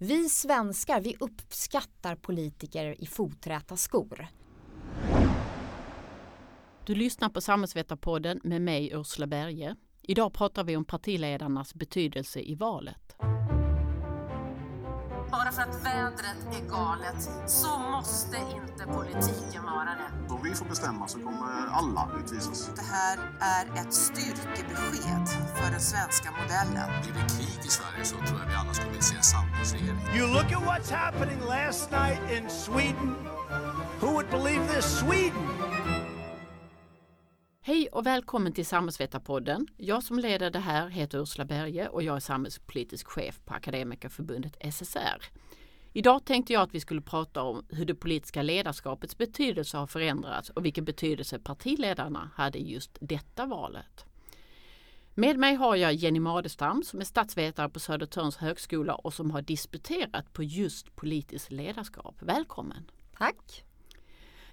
Vi svenskar, vi uppskattar politiker i foträta skor. Du lyssnar på Samhällsvetarpodden med mig Ursula Berge. Idag pratar vi om partiledarnas betydelse i valet. Bara för att vädret är galet så måste inte politiken vara det. Om vi får bestämma så kommer alla utvisas. Det här är ett styrkebesked för den svenska modellen. Blir det krig i Sverige så tror jag vi alla skulle vilja se en samlingsregering. You look at what's happening last night in Sweden. Who would believe this? Sweden! Hej och välkommen till Samhällsvetarpodden. Jag som leder det här heter Ursula Berge och jag är samhällspolitisk chef på Akademikerförbundet SSR. Idag tänkte jag att vi skulle prata om hur det politiska ledarskapets betydelse har förändrats och vilken betydelse partiledarna hade i just detta valet. Med mig har jag Jenny Madestam som är statsvetare på Södertörns högskola och som har disputerat på just politiskt ledarskap. Välkommen! Tack!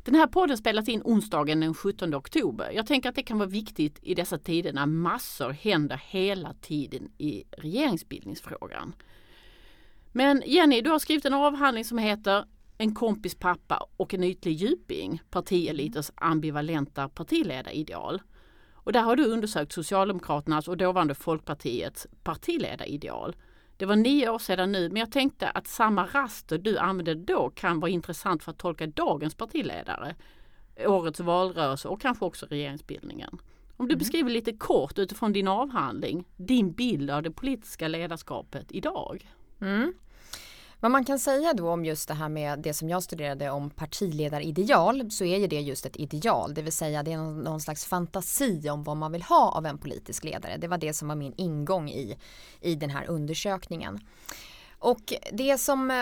Den här podden spelas in onsdagen den 17 oktober. Jag tänker att det kan vara viktigt i dessa tider när massor händer hela tiden i regeringsbildningsfrågan. Men Jenny, du har skrivit en avhandling som heter En kompis pappa och en ytlig djuping, partieliters ambivalenta partiledarideal. Och där har du undersökt Socialdemokraternas och dåvarande Folkpartiets partiledarideal. Det var nio år sedan nu, men jag tänkte att samma raster du använde då kan vara intressant för att tolka dagens partiledare, årets valrörelse och kanske också regeringsbildningen. Om du mm. beskriver lite kort utifrån din avhandling, din bild av det politiska ledarskapet idag. Mm. Vad man kan säga då om just det här med det som jag studerade om partiledarideal så är ju det just ett ideal, det vill säga det är någon, slags fantasi om vad man vill ha av en politisk ledare. Det var det som var min ingång i, i den här undersökningen. Och det som eh,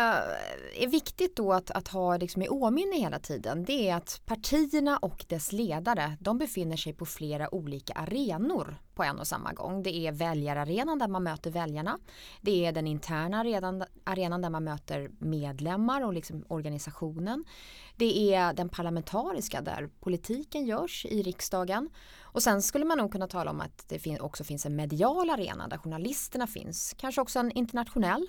är viktigt då att, att ha liksom i åminne hela tiden det är att partierna och dess ledare de befinner sig på flera olika arenor på en och samma gång. Det är väljararenan där man möter väljarna. Det är den interna arenan, arenan där man möter medlemmar och liksom organisationen. Det är den parlamentariska där politiken görs i riksdagen. Och sen skulle man nog kunna tala om att det också finns en medial arena där journalisterna finns. Kanske också en internationell.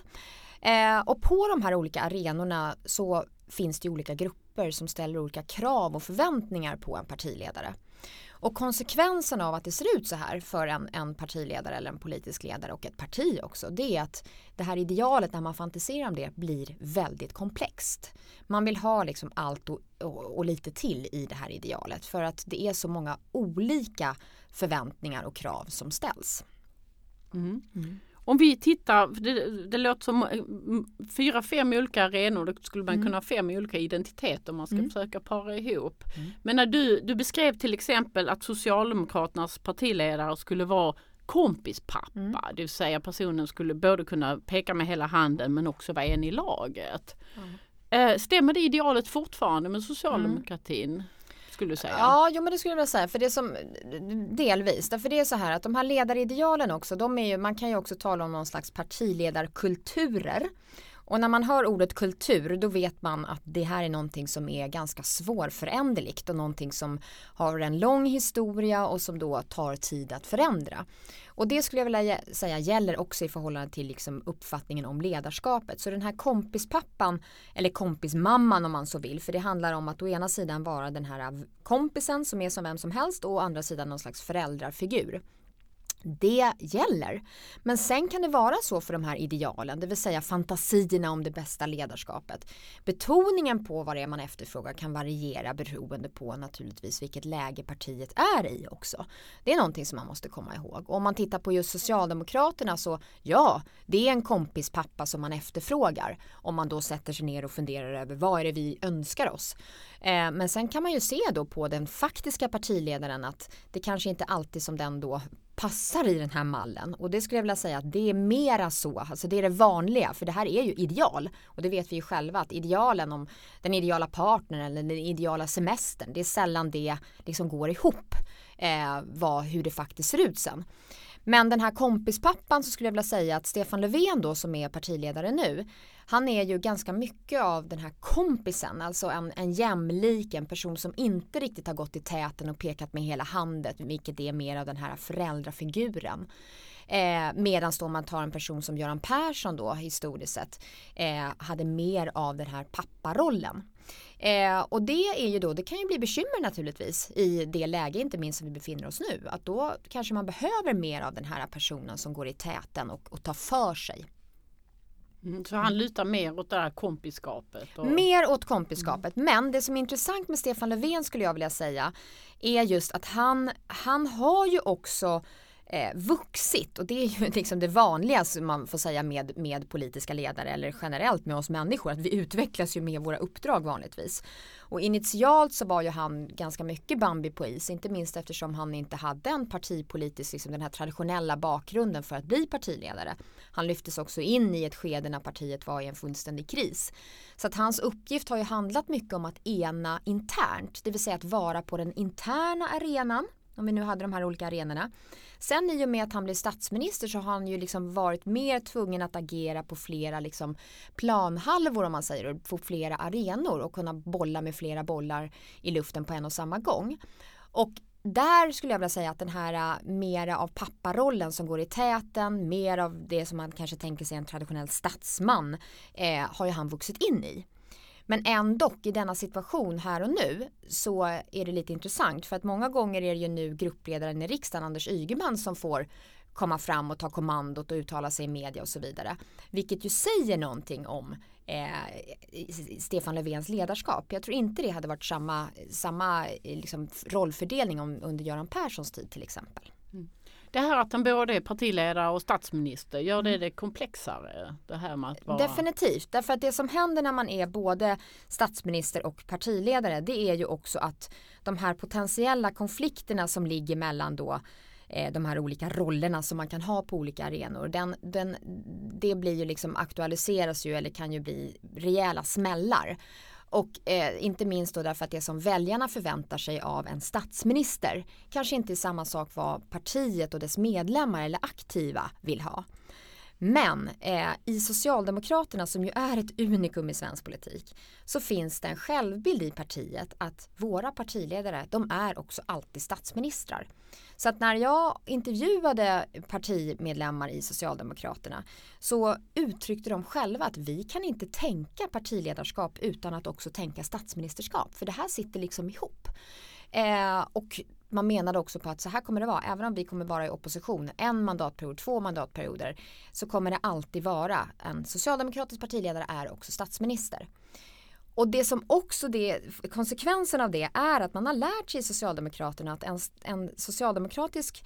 Eh, och på de här olika arenorna så finns det olika grupper som ställer olika krav och förväntningar på en partiledare. Och konsekvensen av att det ser ut så här för en, en partiledare eller en politisk ledare och ett parti också det är att det här idealet när man fantiserar om det blir väldigt komplext. Man vill ha liksom allt och, och, och lite till i det här idealet för att det är så många olika förväntningar och krav som ställs. Mm. Mm. Om vi tittar, det, det låter som mm, fyra, fem olika arenor, då skulle man mm. kunna ha fem olika identiteter om man ska mm. försöka para ihop. Mm. Men när du, du beskrev till exempel att Socialdemokraternas partiledare skulle vara kompispappa, mm. det vill säga personen skulle både kunna peka med hela handen men också vara en i laget. Mm. Stämmer det idealet fortfarande med socialdemokratin? Skulle du säga? Ja, jo men det skulle jag vilja säga. För det som, delvis. Därför det är så här att de här ledaridealen också, de är ju, man kan ju också tala om någon slags partiledarkulturer. Och när man hör ordet kultur då vet man att det här är någonting som är ganska svårföränderligt och någonting som har en lång historia och som då tar tid att förändra. Och det skulle jag vilja säga gäller också i förhållande till liksom uppfattningen om ledarskapet. Så den här kompispappan eller kompismamman om man så vill. För det handlar om att å ena sidan vara den här kompisen som är som vem som helst och å andra sidan någon slags föräldrafigur det gäller. Men sen kan det vara så för de här idealen, det vill säga fantasierna om det bästa ledarskapet. Betoningen på vad det är man efterfrågar kan variera beroende på naturligtvis vilket läge partiet är i också. Det är någonting som man måste komma ihåg. Och om man tittar på just Socialdemokraterna så ja, det är en kompis pappa som man efterfrågar. Om man då sätter sig ner och funderar över vad är det vi önskar oss. Eh, men sen kan man ju se då på den faktiska partiledaren att det kanske inte alltid som den då passar i den här mallen och det skulle jag vilja säga att det är mera så, alltså det är det vanliga för det här är ju ideal och det vet vi ju själva att idealen om den ideala partnern eller den ideala semestern det är sällan det liksom går ihop eh, vad, hur det faktiskt ser ut sen. Men den här kompispappan så skulle jag vilja säga att Stefan Löfven då som är partiledare nu han är ju ganska mycket av den här kompisen, alltså en, en jämlik, en person som inte riktigt har gått i täten och pekat med hela handen, vilket är mer av den här föräldrafiguren. Eh, Medan då man tar en person som Göran Persson då historiskt sett eh, hade mer av den här papparollen. Eh, och det är ju då, det kan ju bli bekymmer naturligtvis i det läge inte minst som vi befinner oss nu. Att då kanske man behöver mer av den här personen som går i täten och, och tar för sig. Mm, så han lutar mer åt det här kompiskapet? Och... Mer åt kompiskapet. Mm. Men det som är intressant med Stefan Löfven skulle jag vilja säga är just att han, han har ju också eh, vuxit och det är ju liksom det vanligaste man får säga med, med politiska ledare eller generellt med oss människor att vi utvecklas ju med våra uppdrag vanligtvis. Och initialt så var ju han ganska mycket Bambi på is, inte minst eftersom han inte hade en partipolitisk, liksom den här traditionella bakgrunden för att bli partiledare. Han lyftes också in i ett skede när partiet var i en fullständig kris. Så att hans uppgift har ju handlat mycket om att ena internt, det vill säga att vara på den interna arenan om vi nu hade de här olika arenorna. Sen i och med att han blev statsminister så har han ju liksom varit mer tvungen att agera på flera liksom planhalvor om man säger och på flera arenor och kunna bolla med flera bollar i luften på en och samma gång. Och där skulle jag vilja säga att den här äh, mera av papparollen som går i täten, mer av det som man kanske tänker sig en traditionell statsman eh, har ju han vuxit in i. Men ändå i denna situation här och nu så är det lite intressant för att många gånger är det ju nu gruppledaren i riksdagen Anders Ygeman som får komma fram och ta kommandot och uttala sig i media och så vidare. Vilket ju säger någonting om eh, Stefan Löfvens ledarskap. Jag tror inte det hade varit samma, samma liksom, rollfördelning om, under Göran Perssons tid till exempel. Mm. Det här att han både är partiledare och statsminister, gör det mm. det komplexare? Det här med att vara... Definitivt, därför att det som händer när man är både statsminister och partiledare det är ju också att de här potentiella konflikterna som ligger mellan då eh, de här olika rollerna som man kan ha på olika arenor. Den, den, det blir ju liksom aktualiseras ju eller kan ju bli rejäla smällar. Och eh, inte minst då därför att det som väljarna förväntar sig av en statsminister kanske inte är samma sak vad partiet och dess medlemmar eller aktiva vill ha. Men eh, i Socialdemokraterna som ju är ett unikum i svensk politik så finns det en självbild i partiet att våra partiledare de är också alltid statsministrar. Så att när jag intervjuade partimedlemmar i Socialdemokraterna så uttryckte de själva att vi kan inte tänka partiledarskap utan att också tänka statsministerskap för det här sitter liksom ihop. Eh, och man menade också på att så här kommer det vara, även om vi kommer vara i opposition en mandatperiod, två mandatperioder så kommer det alltid vara en socialdemokratisk partiledare är också statsminister. Och det som också det, konsekvensen av det är att man har lärt sig i Socialdemokraterna att en, en socialdemokratisk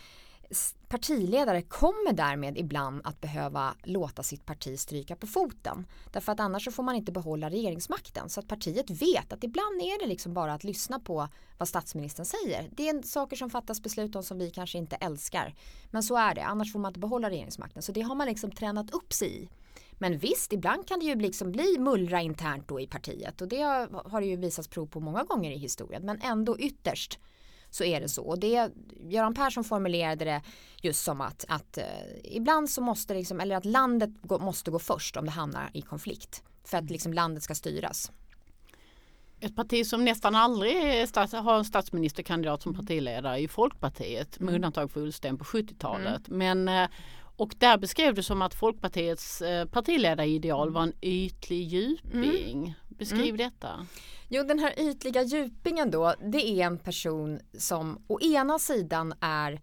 partiledare kommer därmed ibland att behöva låta sitt parti stryka på foten. Därför att annars så får man inte behålla regeringsmakten. Så att partiet vet att ibland är det liksom bara att lyssna på vad statsministern säger. Det är saker som fattas beslut om som vi kanske inte älskar. Men så är det, annars får man inte behålla regeringsmakten. Så det har man liksom tränat upp sig i. Men visst, ibland kan det ju liksom bli mullra internt då i partiet och det har, det ju visats prov på många gånger i historien. Men ändå ytterst så är det så. Och det, Göran Persson formulerade det just som att, att eh, ibland så måste liksom, eller att landet gå, måste gå först om det hamnar i konflikt. För att liksom landet ska styras. Ett parti som nästan aldrig stats, har en statsministerkandidat som partiledare är Folkpartiet med mm. undantag för Ullsten på 70-talet. Mm. Men eh, och där beskrev du som att Folkpartiets eh, partiledarideal var en ytlig djuping. Mm. Beskriv mm. detta. Jo, den här ytliga djupingen då, det är en person som å ena sidan är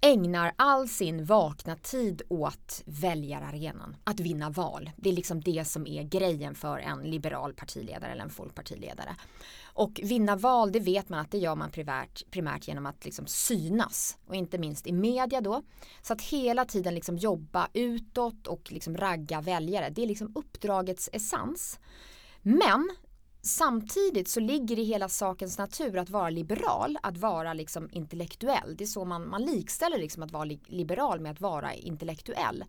ägnar all sin vakna tid åt väljararenan, att vinna val. Det är liksom det som är grejen för en liberal partiledare eller en folkpartiledare. Och vinna val, det vet man att det gör man primärt, primärt genom att liksom synas och inte minst i media då. Så att hela tiden liksom jobba utåt och liksom ragga väljare, det är liksom uppdragets essens. Men Samtidigt så ligger det i hela sakens natur att vara liberal, att vara liksom intellektuell. Det är så man, man likställer liksom att vara liberal med att vara intellektuell.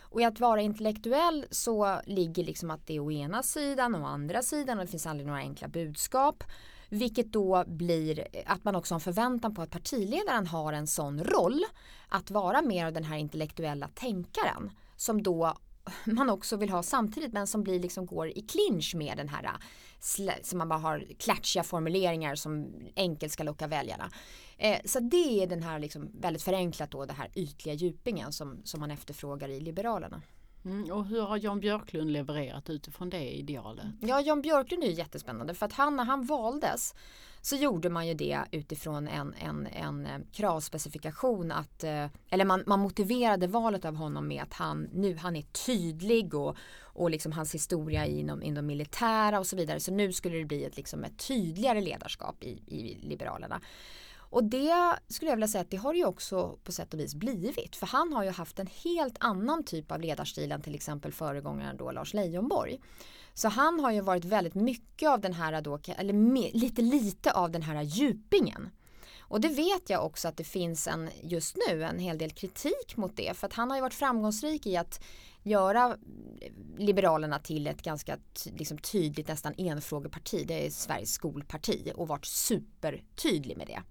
Och i att vara intellektuell så ligger liksom att det är å ena sidan och å andra sidan och det finns aldrig några enkla budskap. Vilket då blir att man också har en förväntan på att partiledaren har en sån roll att vara mer av den här intellektuella tänkaren som då man också vill ha samtidigt men som blir liksom går i clinch med den här äh, som man bara har klatschiga formuleringar som enkelt ska locka väljarna. Eh, så det är den här liksom väldigt förenklat då det här ytliga djupingen som, som man efterfrågar i Liberalerna. Mm, och hur har Jan Björklund levererat utifrån det idealet? Ja, Jan Björklund är jättespännande för att han när han valdes så gjorde man ju det utifrån en, en, en eh, kravspecifikation att, eh, eller man, man motiverade valet av honom med att han nu, han är tydlig och, och liksom hans historia inom, inom militära och så vidare. Så nu skulle det bli ett, liksom ett tydligare ledarskap i, i Liberalerna. Och det skulle jag vilja säga att det har ju också på sätt och vis blivit. För han har ju haft en helt annan typ av ledarstil än till exempel föregångaren då Lars Leijonborg. Så han har ju varit väldigt mycket av den här då, eller lite lite av den här djupingen. Och det vet jag också att det finns en, just nu en hel del kritik mot det. För att han har ju varit framgångsrik i att göra Liberalerna till ett ganska liksom, tydligt nästan enfrågeparti. Det är Sveriges skolparti och varit supertydlig med det.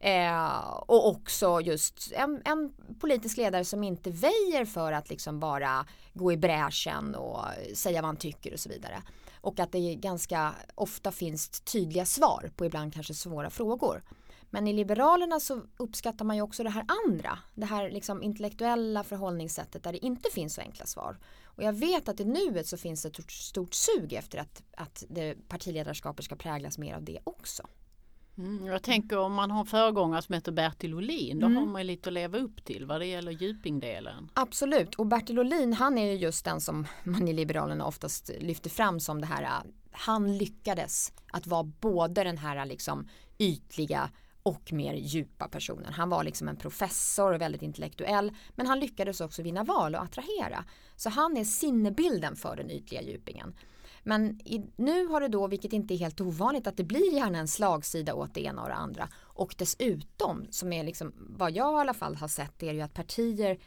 Eh, och också just en, en, politisk ledare som inte väjer för att liksom bara gå i bräschen och säga vad han tycker och så vidare. Och att det ganska ofta finns tydliga svar på ibland kanske svåra frågor. Men i Liberalerna så uppskattar man ju också det här andra. Det här liksom intellektuella förhållningssättet där det inte finns så enkla svar. Och jag vet att i nuet så finns det ett stort sug efter att, att det partiledarskapet ska präglas mer av det också. Mm, jag tänker om man har föregångare som heter Bertil Olin, då mm. har man lite att leva upp till vad det gäller djupingdelen. Absolut, och Bertil Olin han är ju just den som man i Liberalerna oftast lyfter fram som det här, han lyckades att vara både den här liksom ytliga och mer djupa personen. Han var liksom en professor och väldigt intellektuell men han lyckades också vinna val och attrahera. Så han är sinnebilden för den ytliga djupingen. Men i, nu har det då, vilket inte är helt ovanligt, att det blir gärna en slagsida åt det ena och det andra. Och dessutom, som är liksom vad jag i alla fall har sett, är ju att partier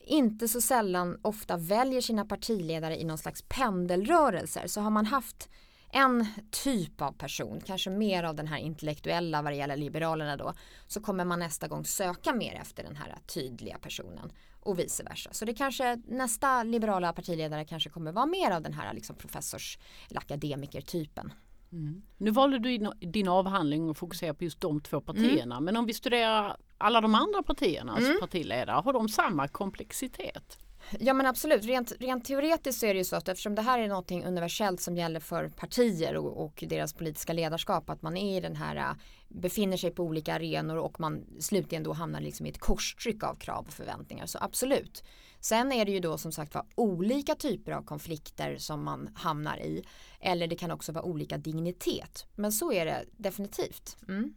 inte så sällan ofta väljer sina partiledare i någon slags pendelrörelser. Så har man haft en typ av person, kanske mer av den här intellektuella vad det gäller Liberalerna då, så kommer man nästa gång söka mer efter den här tydliga personen och vice versa. Så det kanske nästa liberala partiledare kanske kommer vara mer av den här liksom professors eller akademikertypen. Mm. Nu valde du din avhandling att fokusera på just de två partierna. Mm. Men om vi studerar alla de andra partiernas mm. partiledare, har de samma komplexitet? Ja men absolut, rent, rent teoretiskt så är det ju så att eftersom det här är någonting universellt som gäller för partier och, och deras politiska ledarskap att man är i den här befinner sig på olika arenor och man slutligen då hamnar liksom i ett korstryck av krav och förväntningar så absolut. Sen är det ju då som sagt var olika typer av konflikter som man hamnar i eller det kan också vara olika dignitet men så är det definitivt. Mm.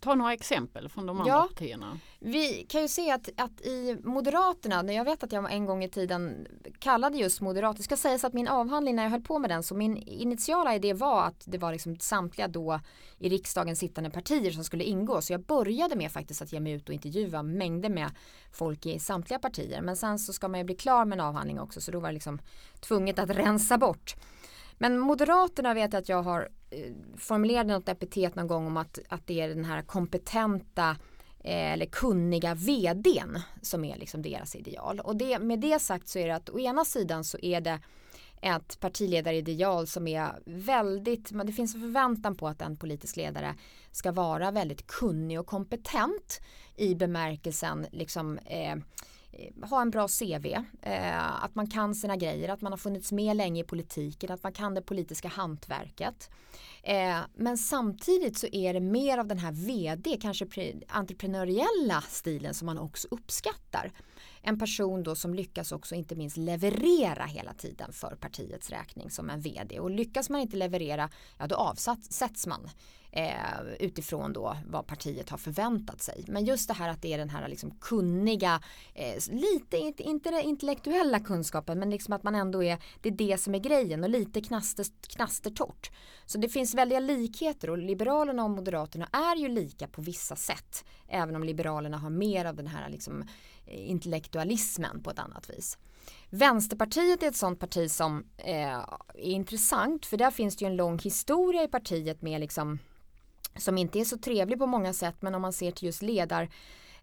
Ta några exempel från de andra ja, partierna. Vi kan ju se att, att i Moderaterna, jag vet att jag en gång i tiden kallade just Moderater, det ska sägas att min avhandling när jag höll på med den, så min initiala idé var att det var liksom samtliga då i riksdagen sittande partier som skulle ingå. Så jag började med faktiskt att ge mig ut och intervjua mängder med folk i samtliga partier. Men sen så ska man ju bli klar med en avhandling också, så då var det liksom tvunget att rensa bort. Men Moderaterna vet jag att jag har Eh, formulerade något epitet någon gång om att, att det är den här kompetenta eh, eller kunniga vdn som är liksom deras ideal. Och det, med det sagt så är det att å ena sidan så är det ett partiledarideal som är väldigt, det finns en förväntan på att en politisk ledare ska vara väldigt kunnig och kompetent i bemärkelsen liksom Eh, Eh, ha en bra CV, eh, att man kan sina grejer, att man har funnits med länge i politiken, att man kan det politiska hantverket. Eh, men samtidigt så är det mer av den här vd, kanske entreprenöriella stilen som man också uppskattar. En person då som lyckas också inte minst leverera hela tiden för partiets räkning som en vd och lyckas man inte leverera, ja då avsätts man eh, utifrån då vad partiet har förväntat sig. Men just det här att det är den här liksom kunniga, eh, lite, inte, inte den intellektuella kunskapen men liksom att man ändå är, det är det som är grejen och lite knaster, knastertorrt. Så det finns väldiga likheter och Liberalerna och Moderaterna är ju lika på vissa sätt. Även om Liberalerna har mer av den här liksom, intellektualismen på ett annat vis. Vänsterpartiet är ett sånt parti som eh, är intressant för där finns det ju en lång historia i partiet med liksom som inte är så trevlig på många sätt men om man ser till just ledar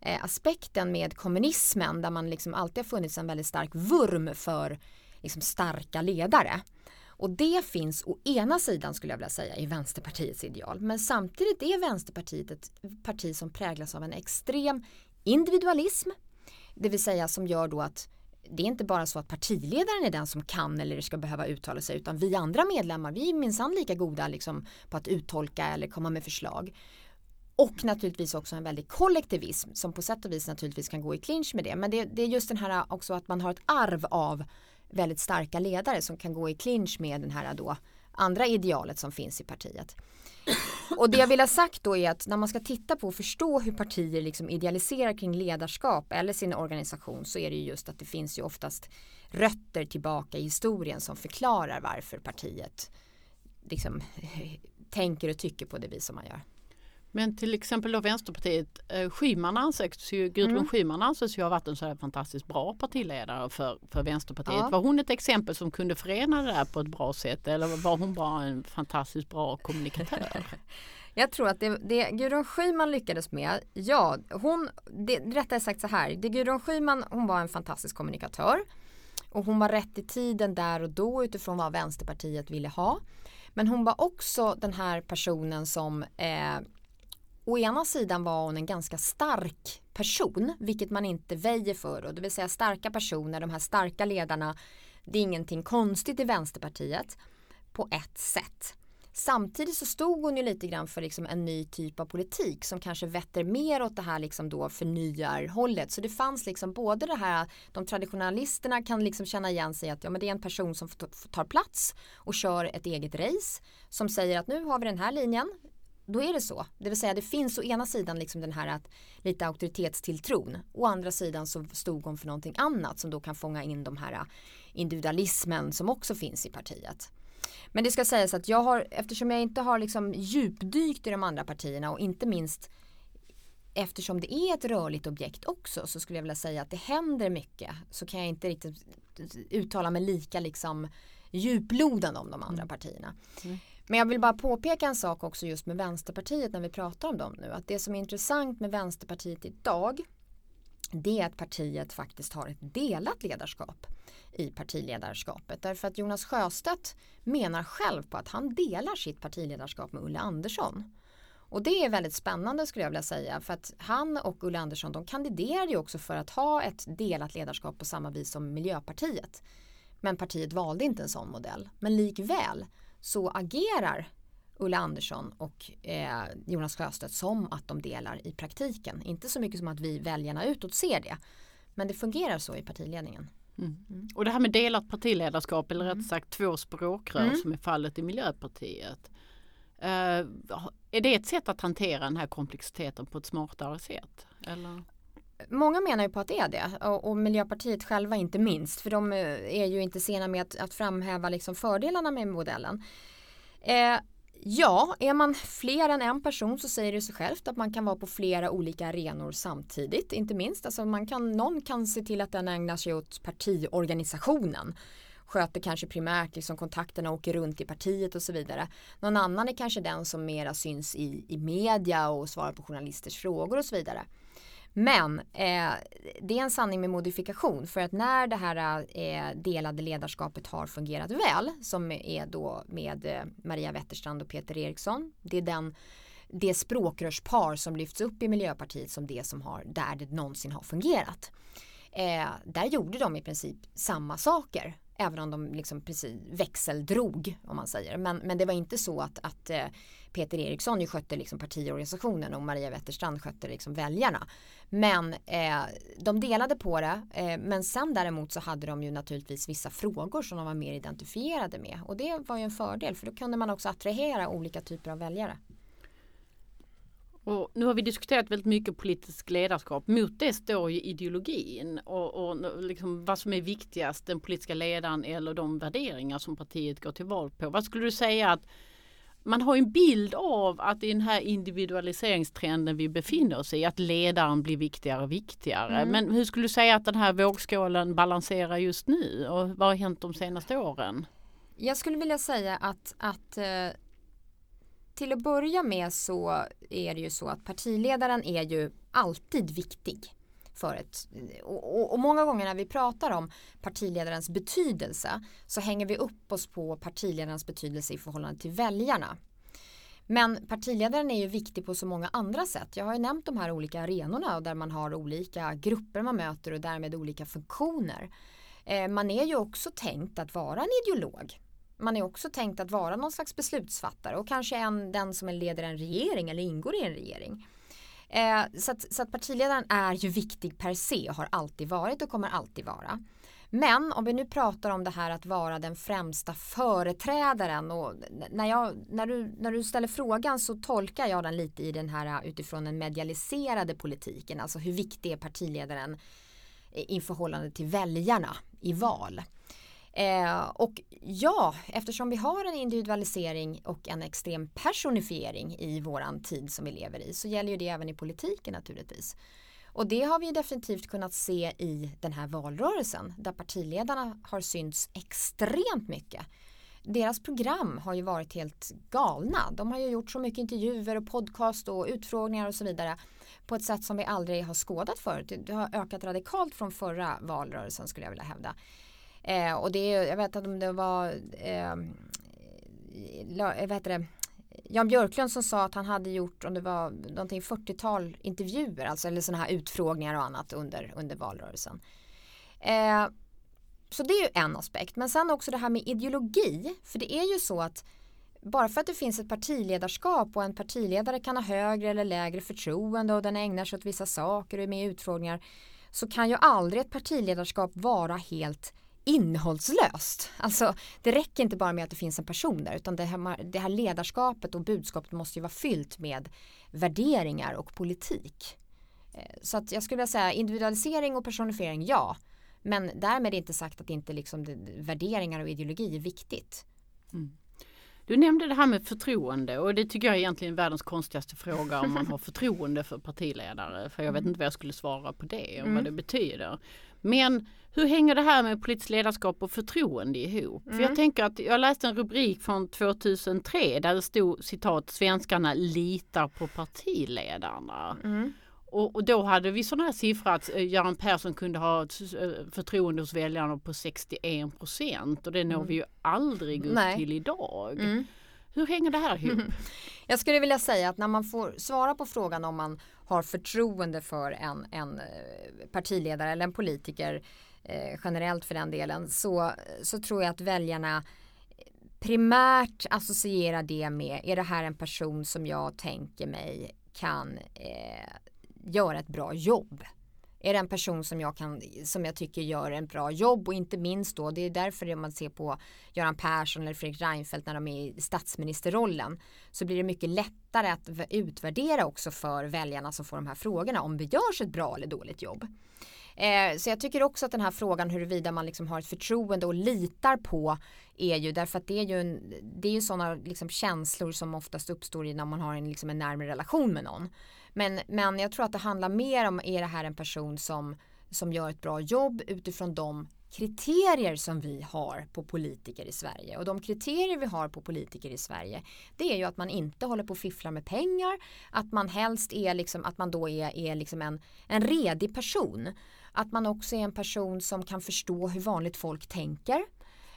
eh, aspekten med kommunismen där man liksom alltid har funnits en väldigt stark vurm för liksom starka ledare. Och det finns å ena sidan skulle jag vilja säga i Vänsterpartiets ideal. Men samtidigt är Vänsterpartiet ett parti som präglas av en extrem individualism. Det vill säga som gör då att det är inte bara så att partiledaren är den som kan eller ska behöva uttala sig utan vi andra medlemmar vi är minsann lika goda liksom på att uttolka eller komma med förslag. Och naturligtvis också en väldig kollektivism som på sätt och vis naturligtvis kan gå i clinch med det. Men det, det är just den här också att man har ett arv av väldigt starka ledare som kan gå i clinch med den här då andra idealet som finns i partiet. Och det jag vill ha sagt då är att när man ska titta på och förstå hur partier liksom idealiserar kring ledarskap eller sin organisation så är det ju just att det finns ju oftast rötter tillbaka i historien som förklarar varför partiet liksom tänker och tycker på det vis som man gör. Men till exempel då Vänsterpartiet, eh, Schyman anses ju, Gudrun mm. Schyman anses ju ha varit en så här fantastiskt bra partiledare för, för Vänsterpartiet. Ja. Var hon ett exempel som kunde förena det där på ett bra sätt eller var hon bara en fantastiskt bra kommunikatör? Jag tror att det, det Gudrun Schyman lyckades med, ja, hon, det, rättare sagt så här, det Gudrun Schyman, hon var en fantastisk kommunikatör och hon var rätt i tiden där och då utifrån vad Vänsterpartiet ville ha. Men hon var också den här personen som eh, å ena sidan var hon en ganska stark person, vilket man inte väjer för. Och det vill säga starka personer, de här starka ledarna, det är ingenting konstigt i Vänsterpartiet på ett sätt. Samtidigt så stod hon ju lite grann för liksom en ny typ av politik som kanske vetter mer åt det här liksom då förnyarhållet. Så det fanns liksom både det här, de traditionalisterna kan liksom känna igen sig att ja, men det är en person som tar plats och kör ett eget race. Som säger att nu har vi den här linjen, då är det så. Det vill säga det finns å ena sidan liksom den här att lite auktoritetstilltron. Å andra sidan så stod hon för någonting annat som då kan fånga in de här individualismen som också finns i partiet. Men det ska sägas att jag har, eftersom jag inte har liksom djupdykt i de andra partierna och inte minst eftersom det är ett rörligt objekt också så skulle jag vilja säga att det händer mycket så kan jag inte riktigt uttala mig lika liksom djuplodande om de andra mm. partierna. Mm. Men jag vill bara påpeka en sak också just med Vänsterpartiet när vi pratar om dem nu. Att det som är intressant med Vänsterpartiet idag det är att partiet faktiskt har ett delat ledarskap i partiledarskapet. Därför att Jonas Sjöstedt menar själv på att han delar sitt partiledarskap med Ulla Andersson. Och det är väldigt spännande skulle jag vilja säga för att han och Ulla Andersson de kandiderade ju också för att ha ett delat ledarskap på samma vis som Miljöpartiet. Men partiet valde inte en sån modell. Men likväl så agerar Ulla Andersson och eh, Jonas Sjöstedt som att de delar i praktiken. Inte så mycket som att vi väljarna utåt ser det. Men det fungerar så i partiledningen. Mm. Mm. Och det här med delat partiledarskap eller mm. rätt sagt två språkrör mm. som är fallet i Miljöpartiet. Uh, är det ett sätt att hantera den här komplexiteten på ett smartare sätt? Eller? Många menar ju på att det är det och, och Miljöpartiet själva inte minst för de eh, är ju inte sena med att, att framhäva liksom fördelarna med modellen. Eh, ja, är man fler än en person så säger det sig självt att man kan vara på flera olika arenor samtidigt. Inte minst, alltså man kan, någon kan se till att den ägnar sig åt partiorganisationen sköter kanske primärt liksom kontakterna och åker runt i partiet och så vidare. Någon annan är kanske den som mera syns i, i media och svarar på journalisters frågor och så vidare. Men eh, det är en sanning med modifikation för att när det här eh, delade ledarskapet har fungerat väl som är då med eh, Maria Wetterstrand och Peter Eriksson. Det är den det språkrörspar som lyfts upp i Miljöpartiet som det som har där det någonsin har fungerat. Eh, där gjorde de i princip samma saker även om de liksom precis växeldrog om man säger. Men, men det var inte så att, att eh, Peter Eriksson ju skötte liksom partiorganisationen och Maria Wetterstrand skötte liksom väljarna. Men eh, de delade på det. Eh, men sen däremot så hade de ju naturligtvis vissa frågor som de var mer identifierade med. Och det var ju en fördel för då kunde man också attrahera olika typer av väljare. Och nu har vi diskuterat väldigt mycket politisk ledarskap. Mot det står ju ideologin och, och liksom vad som är viktigast, den politiska ledaren eller de värderingar som partiet går till val på. Vad skulle du säga att man har en bild av att i den här individualiseringstrenden vi befinner oss i, att ledaren blir viktigare och viktigare. Mm. Men hur skulle du säga att den här vågskålen balanserar just nu och vad har hänt de senaste åren? Jag skulle vilja säga att, att eh, till att börja med så är det ju så att partiledaren är ju alltid viktig. För ett, och, och, och många gånger när vi pratar om partiledarens betydelse så hänger vi upp oss på partiledarens betydelse i förhållande till väljarna. Men partiledaren är ju viktig på så många andra sätt. Jag har ju nämnt de här olika arenorna där man har olika grupper man möter och därmed olika funktioner. Eh, man är ju också tänkt att vara en ideolog. Man är också tänkt att vara någon slags beslutsfattare och kanske en, den som leder en regering eller ingår i en regering. Eh, så, att, så att partiledaren är ju viktig per se och har alltid varit och kommer alltid vara. Men om vi nu pratar om det här att vara den främsta företrädaren och när, jag, när, du, när du ställer frågan så tolkar jag den lite i den här äh, utifrån den medialiserade politiken, alltså hur viktig är partiledaren eh, i förhållande till väljarna i val. Eh, och ja, eftersom vi har en individualisering och en extrem personifiering i våran tid som vi lever i så gäller ju det även i politiken naturligtvis. Och det har vi definitivt kunnat se i den här valrörelsen där partiledarna har synts extremt mycket. Deras program har ju varit helt galna. De har ju gjort så mycket intervjuer och podcast och utfrågningar och så vidare på ett sätt som vi aldrig har skådat förut. Det har ökat radikalt från förra valrörelsen skulle jag vilja hävda. Eh, och det jag vet att det var ehm, eh, vad heter det, Jan Björklund som sa att han hade gjort om det var någonting 40-tal intervjuer alltså eller sådana här utfrågningar och annat under, under valrörelsen. Eh, så det är ju en aspekt men sen också det här med ideologi för det är ju så att bara för att det finns ett partiledarskap och en partiledare kan ha högre eller lägre förtroende och den ägnar sig åt vissa saker och är med i utfrågningar så kan ju aldrig ett partiledarskap vara helt innehållslöst. Alltså det räcker inte bara med att det finns en person där utan det här, det här ledarskapet och budskapet måste ju vara fyllt med värderingar och politik. Eh, så att jag skulle vilja säga individualisering och personifiering ja. Men därmed inte sagt att inte liksom värderingar och ideologi är viktigt. Mm. Du nämnde det här med förtroende och det tycker jag är egentligen världens konstigaste fråga om man har förtroende för partiledare. För jag vet mm. inte vad jag skulle svara på det och mm. vad det betyder. Men hur hänger det här med politiskt ledarskap och förtroende ihop? Mm. För jag mm. tänker att jag läste en rubrik från 2003 där det stod citat svenskarna litar på partiledarna. Mm. Och, och, då hade vi sådana här siffror att eh, Göran Persson kunde ha ett eh, förtroende hos väljarna på 61 procent och det når mm. vi ju aldrig upp Nej. till idag. Mm. Hur hänger det här ihop? Jag skulle vilja säga att när man får svara på frågan om man har förtroende för en, en eh, partiledare eller en politiker eh, generellt för den delen så, så tror jag att väljarna primärt associerar det med är det här en person som jag tänker mig kan eh, göra ett bra jobb? Är det en person som jag, kan, som jag tycker gör en bra jobb och inte minst då, det är därför man ser på Göran Persson eller Fredrik Reinfeldt när de är i statsministerrollen så blir det mycket lättare att utvärdera också för väljarna som får de här frågorna om det görs ett bra eller dåligt jobb. Eh, så jag tycker också att den här frågan huruvida man liksom har ett förtroende och litar på är ju därför att det är ju, en, det är ju sådana liksom känslor som oftast uppstår när man har en, liksom en närmare relation med någon. Men, men jag tror att det handlar mer om, är det här en person som, som gör ett bra jobb utifrån de kriterier som vi har på politiker i Sverige. Och de kriterier vi har på politiker i Sverige det är ju att man inte håller på och fifflar med pengar, att man helst är liksom, att man då är, är liksom en, en redig person. Att man också är en person som kan förstå hur vanligt folk tänker.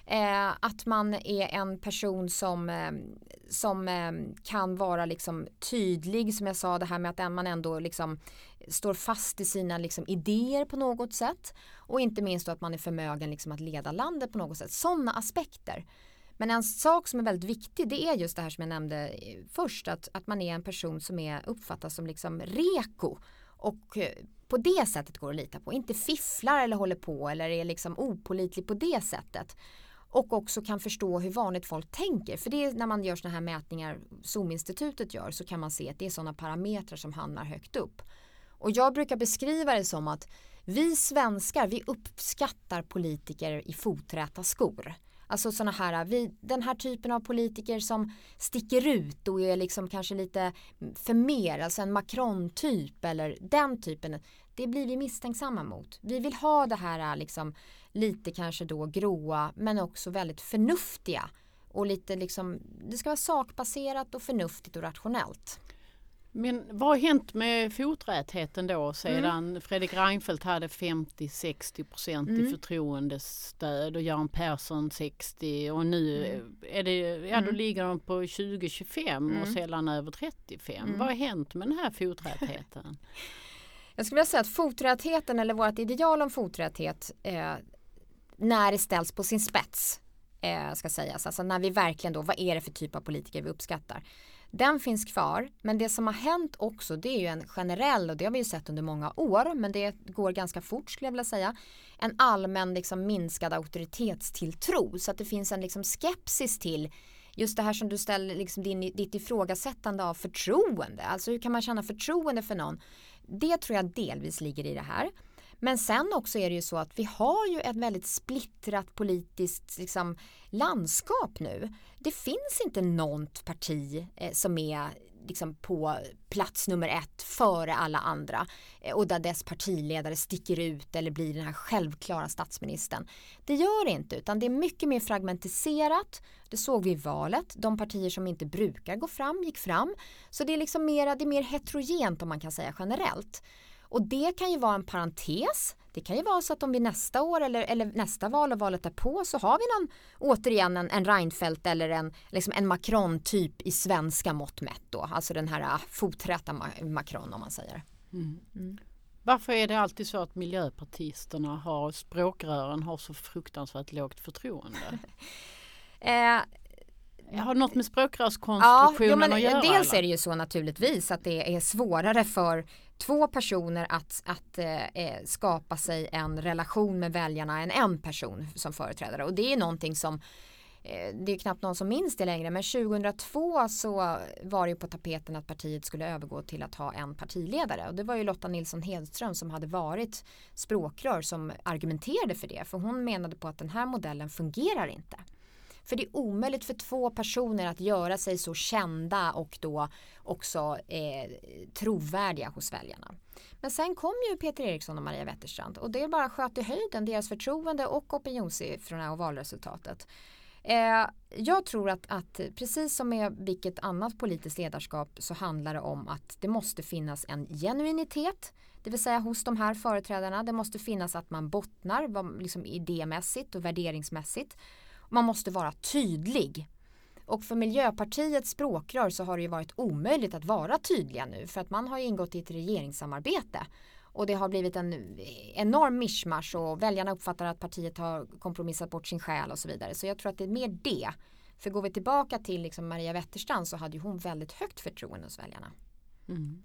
Eh, att man är en person som, eh, som eh, kan vara liksom tydlig som jag sa det här med att man ändå liksom står fast i sina liksom idéer på något sätt och inte minst då att man är förmögen liksom att leda landet på något sätt. Sådana aspekter. Men en sak som är väldigt viktig det är just det här som jag nämnde eh, först att, att man är en person som är uppfattas som liksom reko och eh, på det sättet går att lita på. Inte fifflar eller håller på eller är liksom opolitlig på det sättet och också kan förstå hur vanligt folk tänker. För det är när man gör sådana här mätningar Zoom-institutet gör så kan man se att det är sådana parametrar som hamnar högt upp. Och jag brukar beskriva det som att vi svenskar vi uppskattar politiker i foträta skor. Alltså sådana här, vi, den här typen av politiker som sticker ut och är liksom kanske lite för mer, alltså en Macron-typ eller den typen. Det blir vi misstänksamma mot. Vi vill ha det här liksom lite kanske då gråa men också väldigt förnuftiga och lite liksom, det ska vara sakbaserat och förnuftigt och rationellt. Men vad har hänt med foträtheten då sedan mm. Fredrik Reinfeldt hade 50-60 procent mm. i förtroendestöd och Göran Persson 60 och nu mm. är det, ja då mm. ligger de på 20-25 och mm. sällan över 35. Mm. Vad har hänt med den här foträtheten? Jag skulle vilja säga att foträtheten eller vårt ideal om foträthet eh, när det ställs på sin spets eh, ska sägas. Alltså när vi verkligen då, vad är det för typ av politiker vi uppskattar? Den finns kvar, men det som har hänt också det är ju en generell och det har vi ju sett under många år, men det går ganska fort skulle jag vilja säga. En allmän liksom minskad auktoritetstilltro så att det finns en liksom skepsis till just det här som du ställer, liksom din, ditt ifrågasättande av förtroende. Alltså hur kan man känna förtroende för någon? Det tror jag delvis ligger i det här. Men sen också är det ju så att vi har ju ett väldigt splittrat politiskt liksom, landskap nu. Det finns inte något parti eh, som är liksom på plats nummer ett före alla andra eh, och där dess partiledare sticker ut eller blir den här självklara statsministern. Det gör det inte utan det är mycket mer fragmentiserat. Det såg vi i valet. De partier som inte brukar gå fram gick fram. Så det är liksom mera, det är mer heterogent om man kan säga generellt. Och det kan ju vara en parentes. Det kan ju vara så att om vi nästa år eller, eller nästa val och valet därpå så har vi någon återigen en, en Reinfeldt eller en, liksom en Macron typ i svenska mått mätt då. Alltså den här uh, foträtta Macron om man säger. Mm. Mm. Varför är det alltid så att miljöpartisterna har språkrören har så fruktansvärt lågt förtroende? eh, har något med språkrörskonstruktionen ja, att göra? Dels eller? är det ju så naturligtvis att det är svårare för två personer att, att eh, eh, skapa sig en relation med väljarna än en person som företrädare. Och det är någonting som eh, det är knappt någon som minns det längre men 2002 så var det ju på tapeten att partiet skulle övergå till att ha en partiledare och det var ju Lotta Nilsson Hedström som hade varit språkrör som argumenterade för det för hon menade på att den här modellen fungerar inte. För det är omöjligt för två personer att göra sig så kända och då också eh, trovärdiga hos väljarna. Men sen kom ju Peter Eriksson och Maria Wetterstrand och det bara sköt i höjden deras förtroende och opinionssiffrorna och valresultatet. Eh, jag tror att, att, precis som med vilket annat politiskt ledarskap så handlar det om att det måste finnas en genuinitet det vill säga hos de här företrädarna. Det måste finnas att man bottnar liksom idémässigt och värderingsmässigt. Man måste vara tydlig. Och för Miljöpartiets språkrör så har det ju varit omöjligt att vara tydliga nu för att man har ingått i ett regeringssamarbete. Och det har blivit en enorm mischmasch och väljarna uppfattar att partiet har kompromissat bort sin själ och så vidare. Så jag tror att det är mer det. För går vi tillbaka till liksom Maria Wetterstrand så hade hon väldigt högt förtroende hos väljarna. Mm.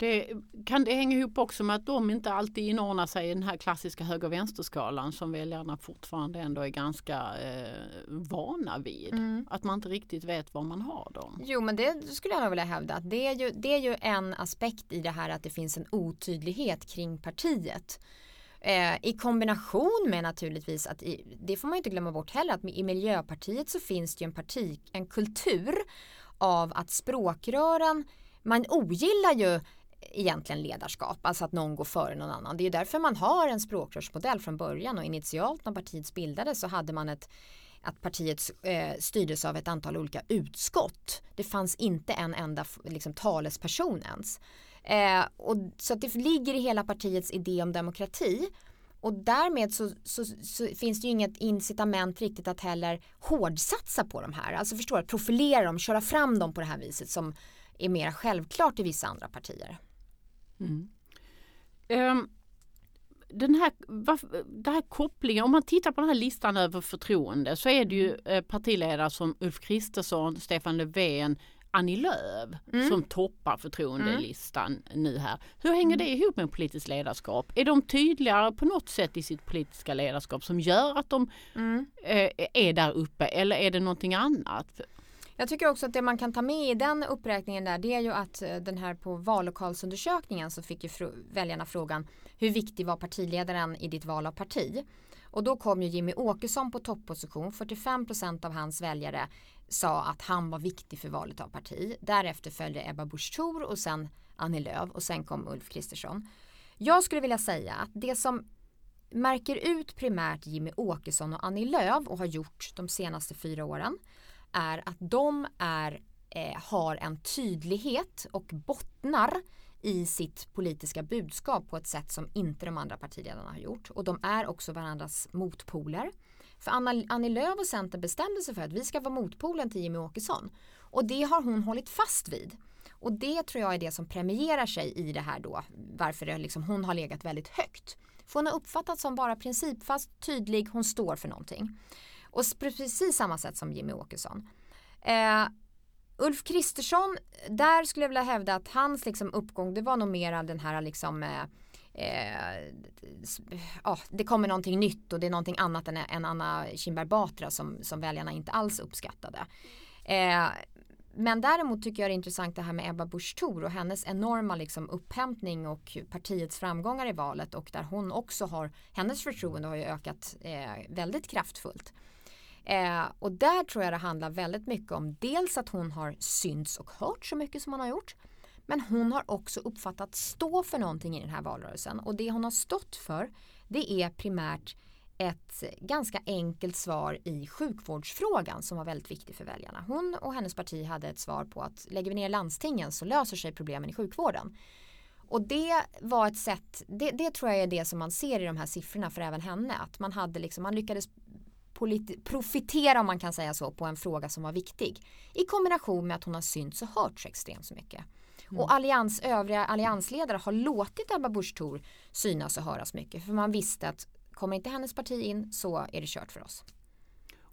Det, kan det hänga ihop också med att de inte alltid inordnar sig i den här klassiska höger vänsterskalan som väljarna fortfarande ändå är ganska eh, vana vid? Mm. Att man inte riktigt vet var man har dem. Jo men det skulle jag nog vilja hävda att det är, ju, det är ju en aspekt i det här att det finns en otydlighet kring partiet. Eh, I kombination med naturligtvis att i, det får man inte glömma bort heller att i Miljöpartiet så finns det ju en parti, en kultur av att språkrören man ogillar ju egentligen ledarskap, alltså att någon går före någon annan. Det är därför man har en språkrörsmodell från början och initialt när partiet bildades så hade man ett att partiet eh, styrdes av ett antal olika utskott. Det fanns inte en enda liksom, talesperson ens. Eh, och, så att det ligger i hela partiets idé om demokrati. Och därmed så, så, så, finns det ju inget incitament riktigt att heller hårdsatsa på de här. Alltså förstå att profilera dem, köra fram dem på det här viset som är mer självklart i vissa andra partier. Mm. Um, den här, den här kopplingen, om man tittar på den här listan över förtroende så är det ju mm. eh, partiledare som Ulf Kristersson, Stefan Löfven, Annie Lööf mm. som toppar förtroendelistan mm. nu här. Hur hänger det ihop med politiskt ledarskap? Är de tydligare på något sätt i sitt politiska ledarskap som gör att de mm. eh, är där uppe eller är det någonting annat? Jag tycker också att det man kan ta med i den uppräkningen där det är ju att eh, den här på vallokalsundersökningen så fick ju väljarna frågan hur viktig var partiledaren i ditt val av parti? Och då kom ju Jimmy Åkesson på topposition. 45 procent av hans väljare sa att han var viktig för valet av parti. Därefter följde Ebba Busch Thor och sen Annie Lööf och sen kom Ulf Kristersson. Jag skulle vilja säga att det som märker ut primärt Jimmy Åkesson och Annie Lööf och har gjort de senaste fyra åren är att de är, eh, har en tydlighet och bottnar i sitt politiska budskap på ett sätt som inte de andra partiledarna har gjort. Och de är också varandras motpoler. För Anna, Annie Lööf och Centern bestämde sig för att vi ska vara motpolen till Jimmy Åkesson. Och det har hon hållit fast vid. Och det tror jag är det som premierar sig i det här då. Varför det liksom, hon har legat väldigt högt. För hon har uppfattats som bara principfast, tydlig, hon står för någonting. Och precis samma sätt som Jimmy Åkesson. Eh, Ulf Kristersson, där skulle jag vilja hävda att hans liksom uppgång det var nog mera den här liksom eh, eh, ah, det kommer någonting nytt och det är någonting annat än, än Anna Kinberg Batra som, som väljarna inte alls uppskattade. Eh, men däremot tycker jag det är intressant det här med Ebba Busch Thor och hennes enorma liksom upphämtning och partiets framgångar i valet och där hon också har, hennes förtroende har ju ökat eh, väldigt kraftfullt. Eh, och där tror jag det handlar väldigt mycket om dels att hon har synts och hört så mycket som hon har gjort. Men hon har också uppfattat stå för någonting i den här valrörelsen och det hon har stått för det är primärt ett ganska enkelt svar i sjukvårdsfrågan som var väldigt viktig för väljarna. Hon och hennes parti hade ett svar på att lägger vi ner landstingen så löser sig problemen i sjukvården. Och det var ett sätt, det, det, tror jag är det som man ser i de här siffrorna för även henne. Att man, hade liksom, man lyckades profitera om man kan säga så på en fråga som var viktig. I kombination med att hon har synts och hört så extremt så mycket. Mm. Och allians, övriga alliansledare har låtit Ebba Busch Thor synas och höras mycket. För man visste att kommer inte hennes parti in så är det kört för oss.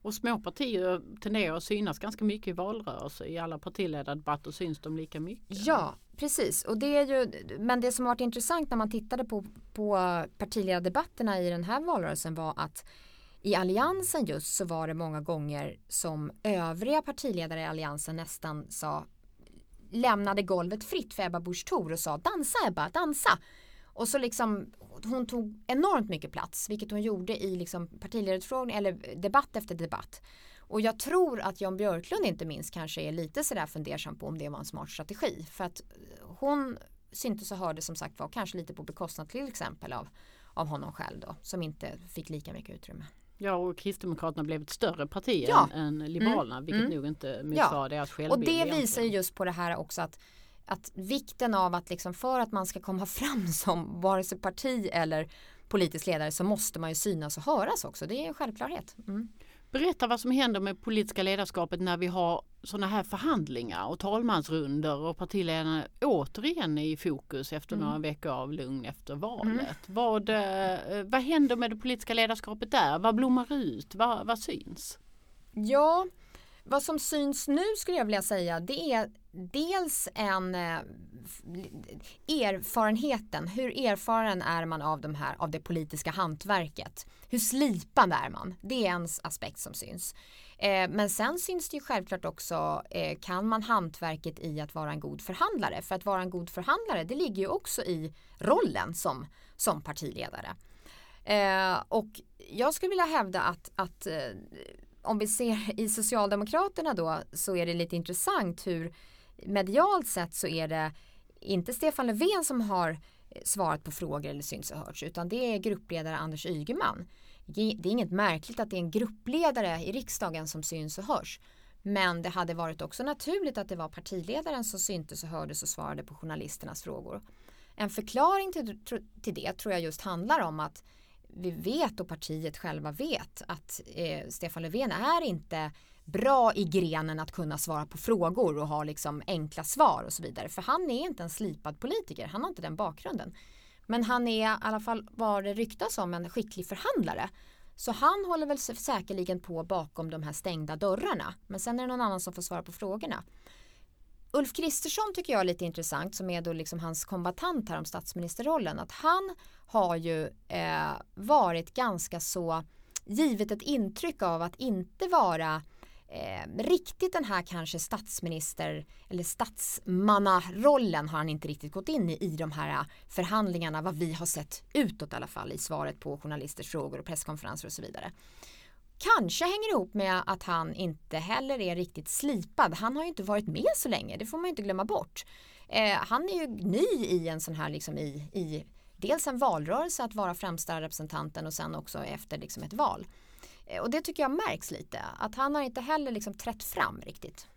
Och små partier tenderar att synas ganska mycket i valrörelser. I alla partiledardebatter syns de lika mycket. Ja, precis. Och det är ju, men det som varit intressant när man tittade på, på partiledardebatterna i den här valrörelsen var att i alliansen just så var det många gånger som övriga partiledare i alliansen nästan sa lämnade golvet fritt för Ebba Busch Thor och sa dansa Ebba, dansa. Och så liksom hon tog enormt mycket plats vilket hon gjorde i liksom partiledarutfrågning eller debatt efter debatt. Och jag tror att Jan Björklund inte minst kanske är lite sådär fundersam på om det var en smart strategi. För att hon syntes och hörde som sagt var kanske lite på bekostnad till exempel av, av honom själv då som inte fick lika mycket utrymme. Ja och Kristdemokraterna blev ett större parti ja. än, än Liberalerna mm. vilket mm. nog inte motsvarar ja. deras självbild. Och det visar ju just på det här också att att vikten av att liksom för att man ska komma fram som vare sig parti eller politisk ledare så måste man ju synas och höras också. Det är en självklarhet. Mm. Berätta vad som händer med politiska ledarskapet när vi har sådana här förhandlingar och talmansrunder och partiledarna återigen är i fokus efter mm. några veckor av lugn efter valet. Mm. Vad, eh, vad händer med det politiska ledarskapet där? Vad blommar ut? Vad, vad syns? Ja, vad som syns nu skulle jag vilja säga det är dels en eh, erfarenheten. Hur erfaren är man av, de här, av det politiska hantverket? Hur slipad är man? Det är en aspekt som syns. Eh, men sen syns det ju självklart också, eh, kan man hantverket i att vara en god förhandlare? För att vara en god förhandlare, det ligger ju också i rollen som, som partiledare. Eh, och jag skulle vilja hävda att, att eh, om vi ser i Socialdemokraterna då så är det lite intressant hur medialt sett så är det inte Stefan Löfven som har svarat på frågor eller syns och hörts utan det är gruppledare Anders Ygeman. Det är inget märkligt att det är en gruppledare i riksdagen som syns och hörs. Men det hade varit också naturligt att det var partiledaren som syntes och hördes och svarade på journalisternas frågor. En förklaring till, till det tror jag just handlar om att vi vet och partiet själva vet att eh, Stefan Löfven är inte bra i grenen att kunna svara på frågor och ha liksom enkla svar och så vidare. För han är inte en slipad politiker, han har inte den bakgrunden. Men han är i alla fall vad det ryktas om en skicklig förhandlare. Så han håller väl säkerligen på bakom de här stängda dörrarna. Men sen är det någon annan som får svara på frågorna. Ulf Kristersson tycker jag är lite intressant som är då liksom hans kombatant här om statsministerrollen. Att han har ju eh, varit ganska så givet ett intryck av att inte vara eh, riktigt den här kanske statsminister eller statsmannarollen har han inte riktigt gått in i i de här äh, förhandlingarna vad vi har sett utåt i alla fall i svaret på journalisters frågor och presskonferenser och så vidare. Kanske hänger ihop med att han inte heller är riktigt slipad. Han har ju inte varit med så länge, det får man ju inte glömma bort. Eh, han är ju ny i en sån här liksom i, i dels en valrörelse att vara främsta representanten och sen också efter liksom ett val. Eh, och det tycker jag märks lite, att han har inte heller liksom trätt fram riktigt.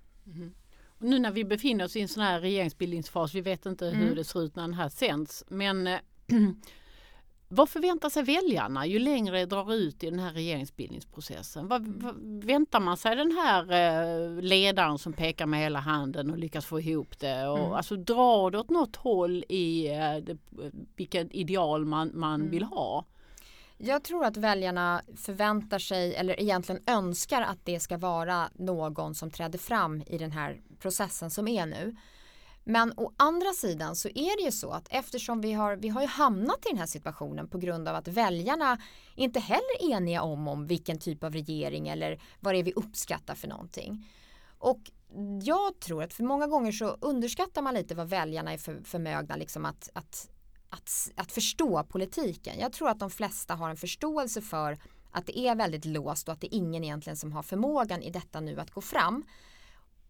Och nu när vi befinner oss i en sån här regeringsbildningsfas, vi vet inte hur Mm. det ser ut när den här sänds, men eh, vad förväntar sig väljarna ju längre det drar ut i den här regeringsbildningsprocessen? Vad, vad väntar man sig den här eh, ledaren som pekar med hela handen och lyckas få ihop det? Och, Mm. Alltså drar det åt något håll i eh, det, vilken ideal man, man Mm. vill ha? Jag tror att väljarna förväntar sig eller egentligen önskar att det ska vara någon som träder fram i den här processen som är nu. Men å andra sidan så är det ju så att eftersom vi har, vi har ju hamnat i den här situationen på grund av att väljarna inte heller är eniga om, om vilken typ av regering eller vad det är vi uppskattar för någonting. Och jag tror att för många gånger så underskattar man lite vad väljarna är för, förmögna liksom att, att, att, att förstå politiken. Jag tror att de flesta har en förståelse för att det är väldigt låst och att det är ingen egentligen som har förmågan i detta nu att gå fram.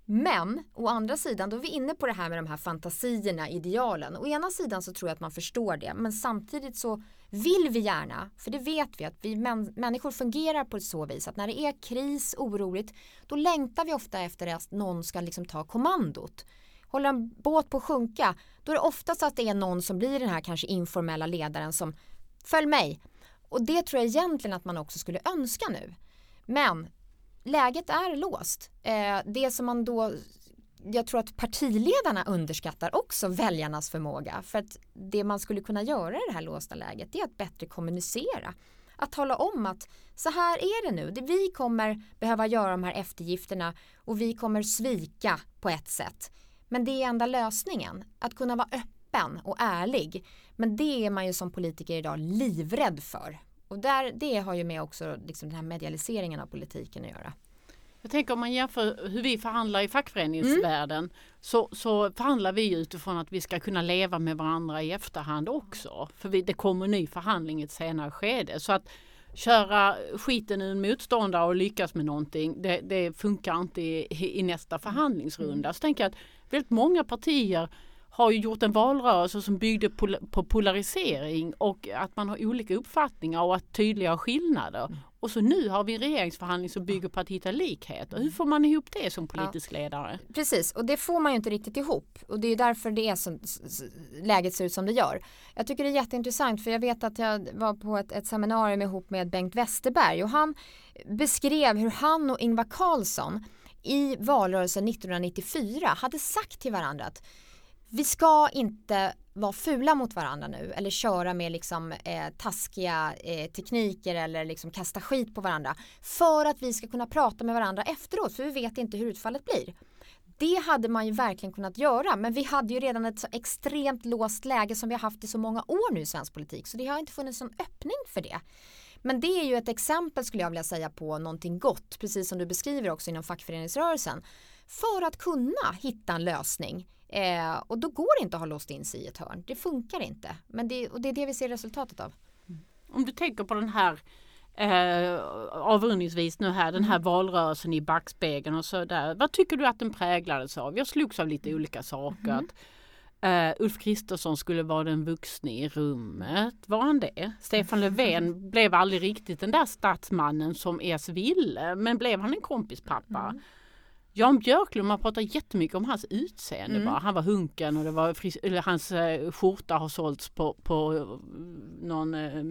Men å andra sidan, då är vi inne på det här med de här fantasierna, idealen. Å ena sidan så tror jag att man förstår det, men samtidigt så vill vi gärna, för det vet vi att vi män, människor fungerar på ett så vis att när det är kris, oroligt, då längtar vi ofta efter att någon ska liksom ta kommandot. Håller en båt på att sjunka, då är det oftast att det är någon som blir den här kanske informella ledaren som följ mig. Och det tror jag egentligen att man också skulle önska nu. Men läget är låst. Eh, det som man då jag tror att partiledarna underskattar också väljarnas förmåga. För att det man skulle kunna göra i det här låsta läget är att bättre kommunicera. Att tala om att så här är det nu. Vi kommer behöva göra de här eftergifterna och vi kommer svika på ett sätt. Men det är enda lösningen. Att kunna vara öppen och ärlig. Men det är man ju som politiker idag livrädd för. Och där, det har ju med också liksom den här medialiseringen av politiken att göra. Jag tänker om man jämför hur vi förhandlar i fackföreningsvärlden så, så förhandlar vi utifrån att vi ska kunna leva med varandra i efterhand också. För vi, det kommer ny förhandling i ett senare skede. Så att köra skiten ur en motståndare och lyckas med någonting det, det funkar inte i, i nästa förhandlingsrunda. Så tänker jag att väldigt många partier har ju gjort en valrörelse som byggde på polarisering och att man har olika uppfattningar och att tydliga skillnader. Och så nu har vi en regeringsförhandling som bygger på att hitta likheter. Hur får man ihop det som politisk ledare? Precis, och det får man ju inte riktigt ihop. Och det är därför det är så, läget ser ut som det gör. Jag tycker det är jätteintressant för jag vet att jag var på ett, ett seminarium ihop med Bengt Westerberg och han beskrev hur han och Ingvar Carlsson i valrörelsen 1994 hade sagt till varandra att vi ska inte vara fula mot varandra nu eller köra med liksom eh, taskiga eh, tekniker eller liksom kasta skit på varandra för att vi ska kunna prata med varandra efteråt för vi vet inte hur utfallet blir. Det hade man ju verkligen kunnat göra men vi hade ju redan ett så extremt låst läge som vi har haft i så många år nu i svensk politik så det har inte funnits någon öppning för det. Men det är ju ett exempel skulle jag vilja säga på någonting gott precis som du beskriver också inom fackföreningsrörelsen för att kunna hitta en lösning Eh, och då går det inte att ha låst in sig i ett hörn. Det funkar inte. Men det, och det är det vi ser resultatet av. Om du tänker på den här eh, avrundningsvis nu här, den här valrörelsen i backspegeln och så där. Vad tycker du att den präglades av? Jag slogs av lite olika saker. Att, eh, Ulf Kristersson skulle vara den vuxne i rummet. Var han det? Stefan Löfven blev aldrig riktigt den där statsmannen som S ville. Men blev han en kompispappa? Jan Björklund, man pratar jättemycket om hans utseende bara. Han var hunken och det var fris- eller hans eh, skjorta har sålts på, på eh, någon, eh,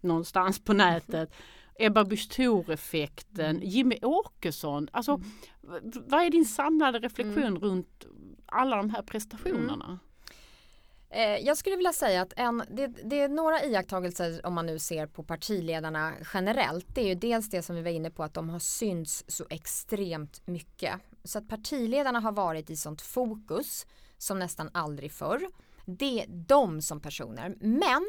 någonstans på nätet. Ebba Busch Thor-effekten, Jimmy Åkesson. Alltså, v- vad är din samlade reflektion runt alla de här prestationerna? Eh, jag skulle vilja säga att en, det, det är några iakttagelser om man nu ser på partiledarna generellt. Det är ju dels det som vi var inne på att de har synts så extremt mycket. Så att partiledarna har varit i sånt fokus som nästan aldrig förr. Det är de som personer. Men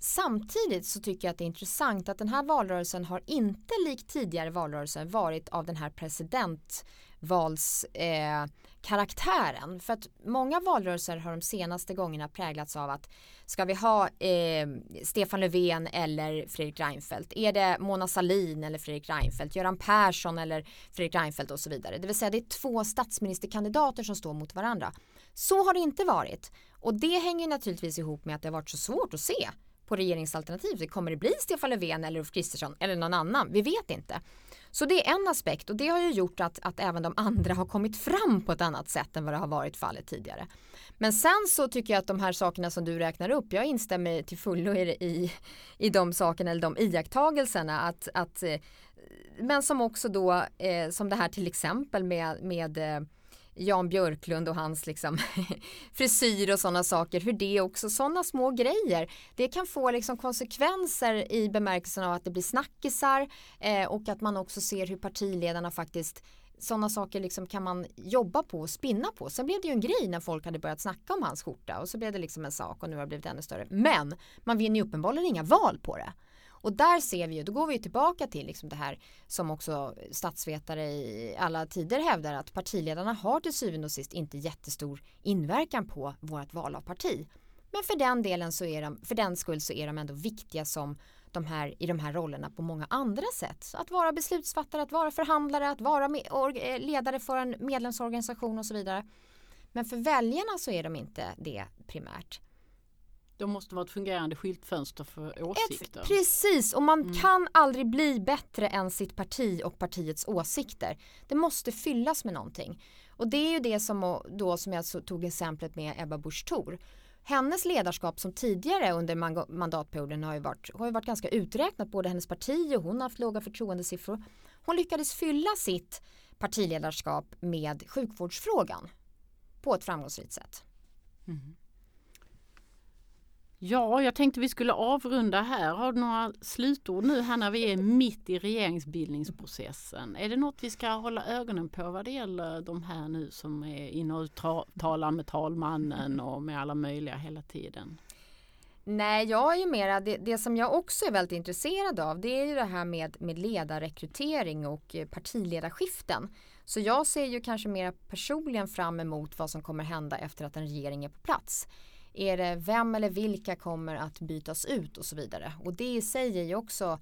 Samtidigt så tycker jag att det är intressant att den här valrörelsen har inte likt tidigare valrörelser varit av den här president valskaraktären. Eh, För att många valrörelser har de senaste gångerna präglats av att ska vi ha eh, Stefan Löfven eller Fredrik Reinfeldt? Är det Mona Sahlin eller Fredrik Reinfeldt? Göran Persson eller Fredrik Reinfeldt och så vidare. Det vill säga det är två statsministerkandidater som står mot varandra. Så har det inte varit. Och det hänger naturligtvis ihop med att det har varit så svårt att se på regeringsalternativet. Kommer det bli Stefan Löfven eller Ulf Kristersson eller någon annan? Vi vet inte. Så det är en aspekt och det har ju gjort att, att även de andra har kommit fram på ett annat sätt än vad det har varit fallet tidigare. Men sen så tycker jag att de här sakerna som du räknar upp, jag instämmer till fullo i, i, i de sakerna eller de iakttagelserna att, att eh, men som också då eh, som det här till exempel med, med eh, Jan Björklund och hans liksom frisyr och sådana saker, hur det också, sådana små grejer, det kan få liksom konsekvenser i bemärkelsen av att det blir snackisar eh, och att man också ser hur partiledarna faktiskt sådana saker liksom kan man jobba på och spinna på. Sen blev det ju en grej när folk hade börjat snacka om hans skjorta och så blev det liksom en sak och nu har det blivit ännu större. Men man vinner ju uppenbarligen inga val på det. Och där ser vi ju, då går vi tillbaka till liksom det här som också statsvetare i alla tider hävdar att partiledarna har till syvende och sist inte jättestor inverkan på vårt val av parti. Men för den delen så är de, för den skull så är de ändå viktiga som de här, i de här rollerna på många andra sätt. Så att vara beslutsfattare, att vara förhandlare, att vara med, or, eh, ledare för en medlemsorganisation och så vidare. Men för väljarna så är de inte det primärt. De måste vara ett fungerande skyltfönster för åsikter. Ett, precis, och man mm. kan aldrig bli bättre än sitt parti och partiets åsikter. Det måste fyllas med någonting. Och det är ju det som, då, som jag tog exemplet med Ebba Busch Thor. Hennes ledarskap som tidigare under mandatperioden har ju, varit, har ju varit ganska uträknat. Både hennes parti och hon har haft låga förtroendesiffror. Hon lyckades fylla sitt partiledarskap med sjukvårdsfrågan på ett framgångsrikt sätt. Mm. Ja, jag tänkte vi skulle avrunda här. Har du några slutord nu här när vi är mitt i regeringsbildningsprocessen? Är det något vi ska hålla ögonen på vad det gäller de här nu som är inne och talar med talmannen och med alla möjliga hela tiden? Nej, jag är ju mera, det, det, som jag också är väldigt intresserad av det är ju det här med, med ledarrekrytering och eh, partiledarskiften. Så jag ser ju kanske mera personligen fram emot vad som kommer hända efter att en regering är på plats. Är det vem eller vilka kommer att bytas ut och så vidare. Och det i sig är ju också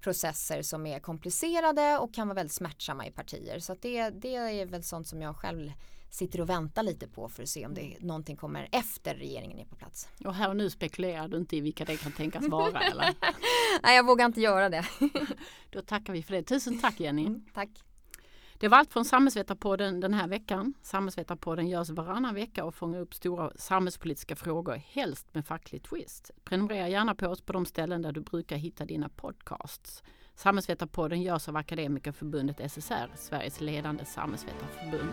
processer som är komplicerade och kan vara väldigt smärtsamma i partier. Så det, det är väl sånt som jag själv sitter och väntar lite på för att se om det någonting kommer efter regeringen är på plats. Och här och nu spekulerar du inte i vilka det kan tänkas vara eller? Nej jag vågar inte göra det. Då tackar vi för det. Tusen tack Jenny. Mm, tack. Det var allt från Samhällsvetarpodden den här veckan. Samhällsvetarpodden görs varannan vecka och fångar upp stora samhällspolitiska frågor, helst med facklig twist. Prenumerera gärna på oss på de ställen där du brukar hitta dina podcasts. Samhällsvetarpodden görs av Akademikerförbundet SSR, Sveriges ledande samhällsvetarförbund.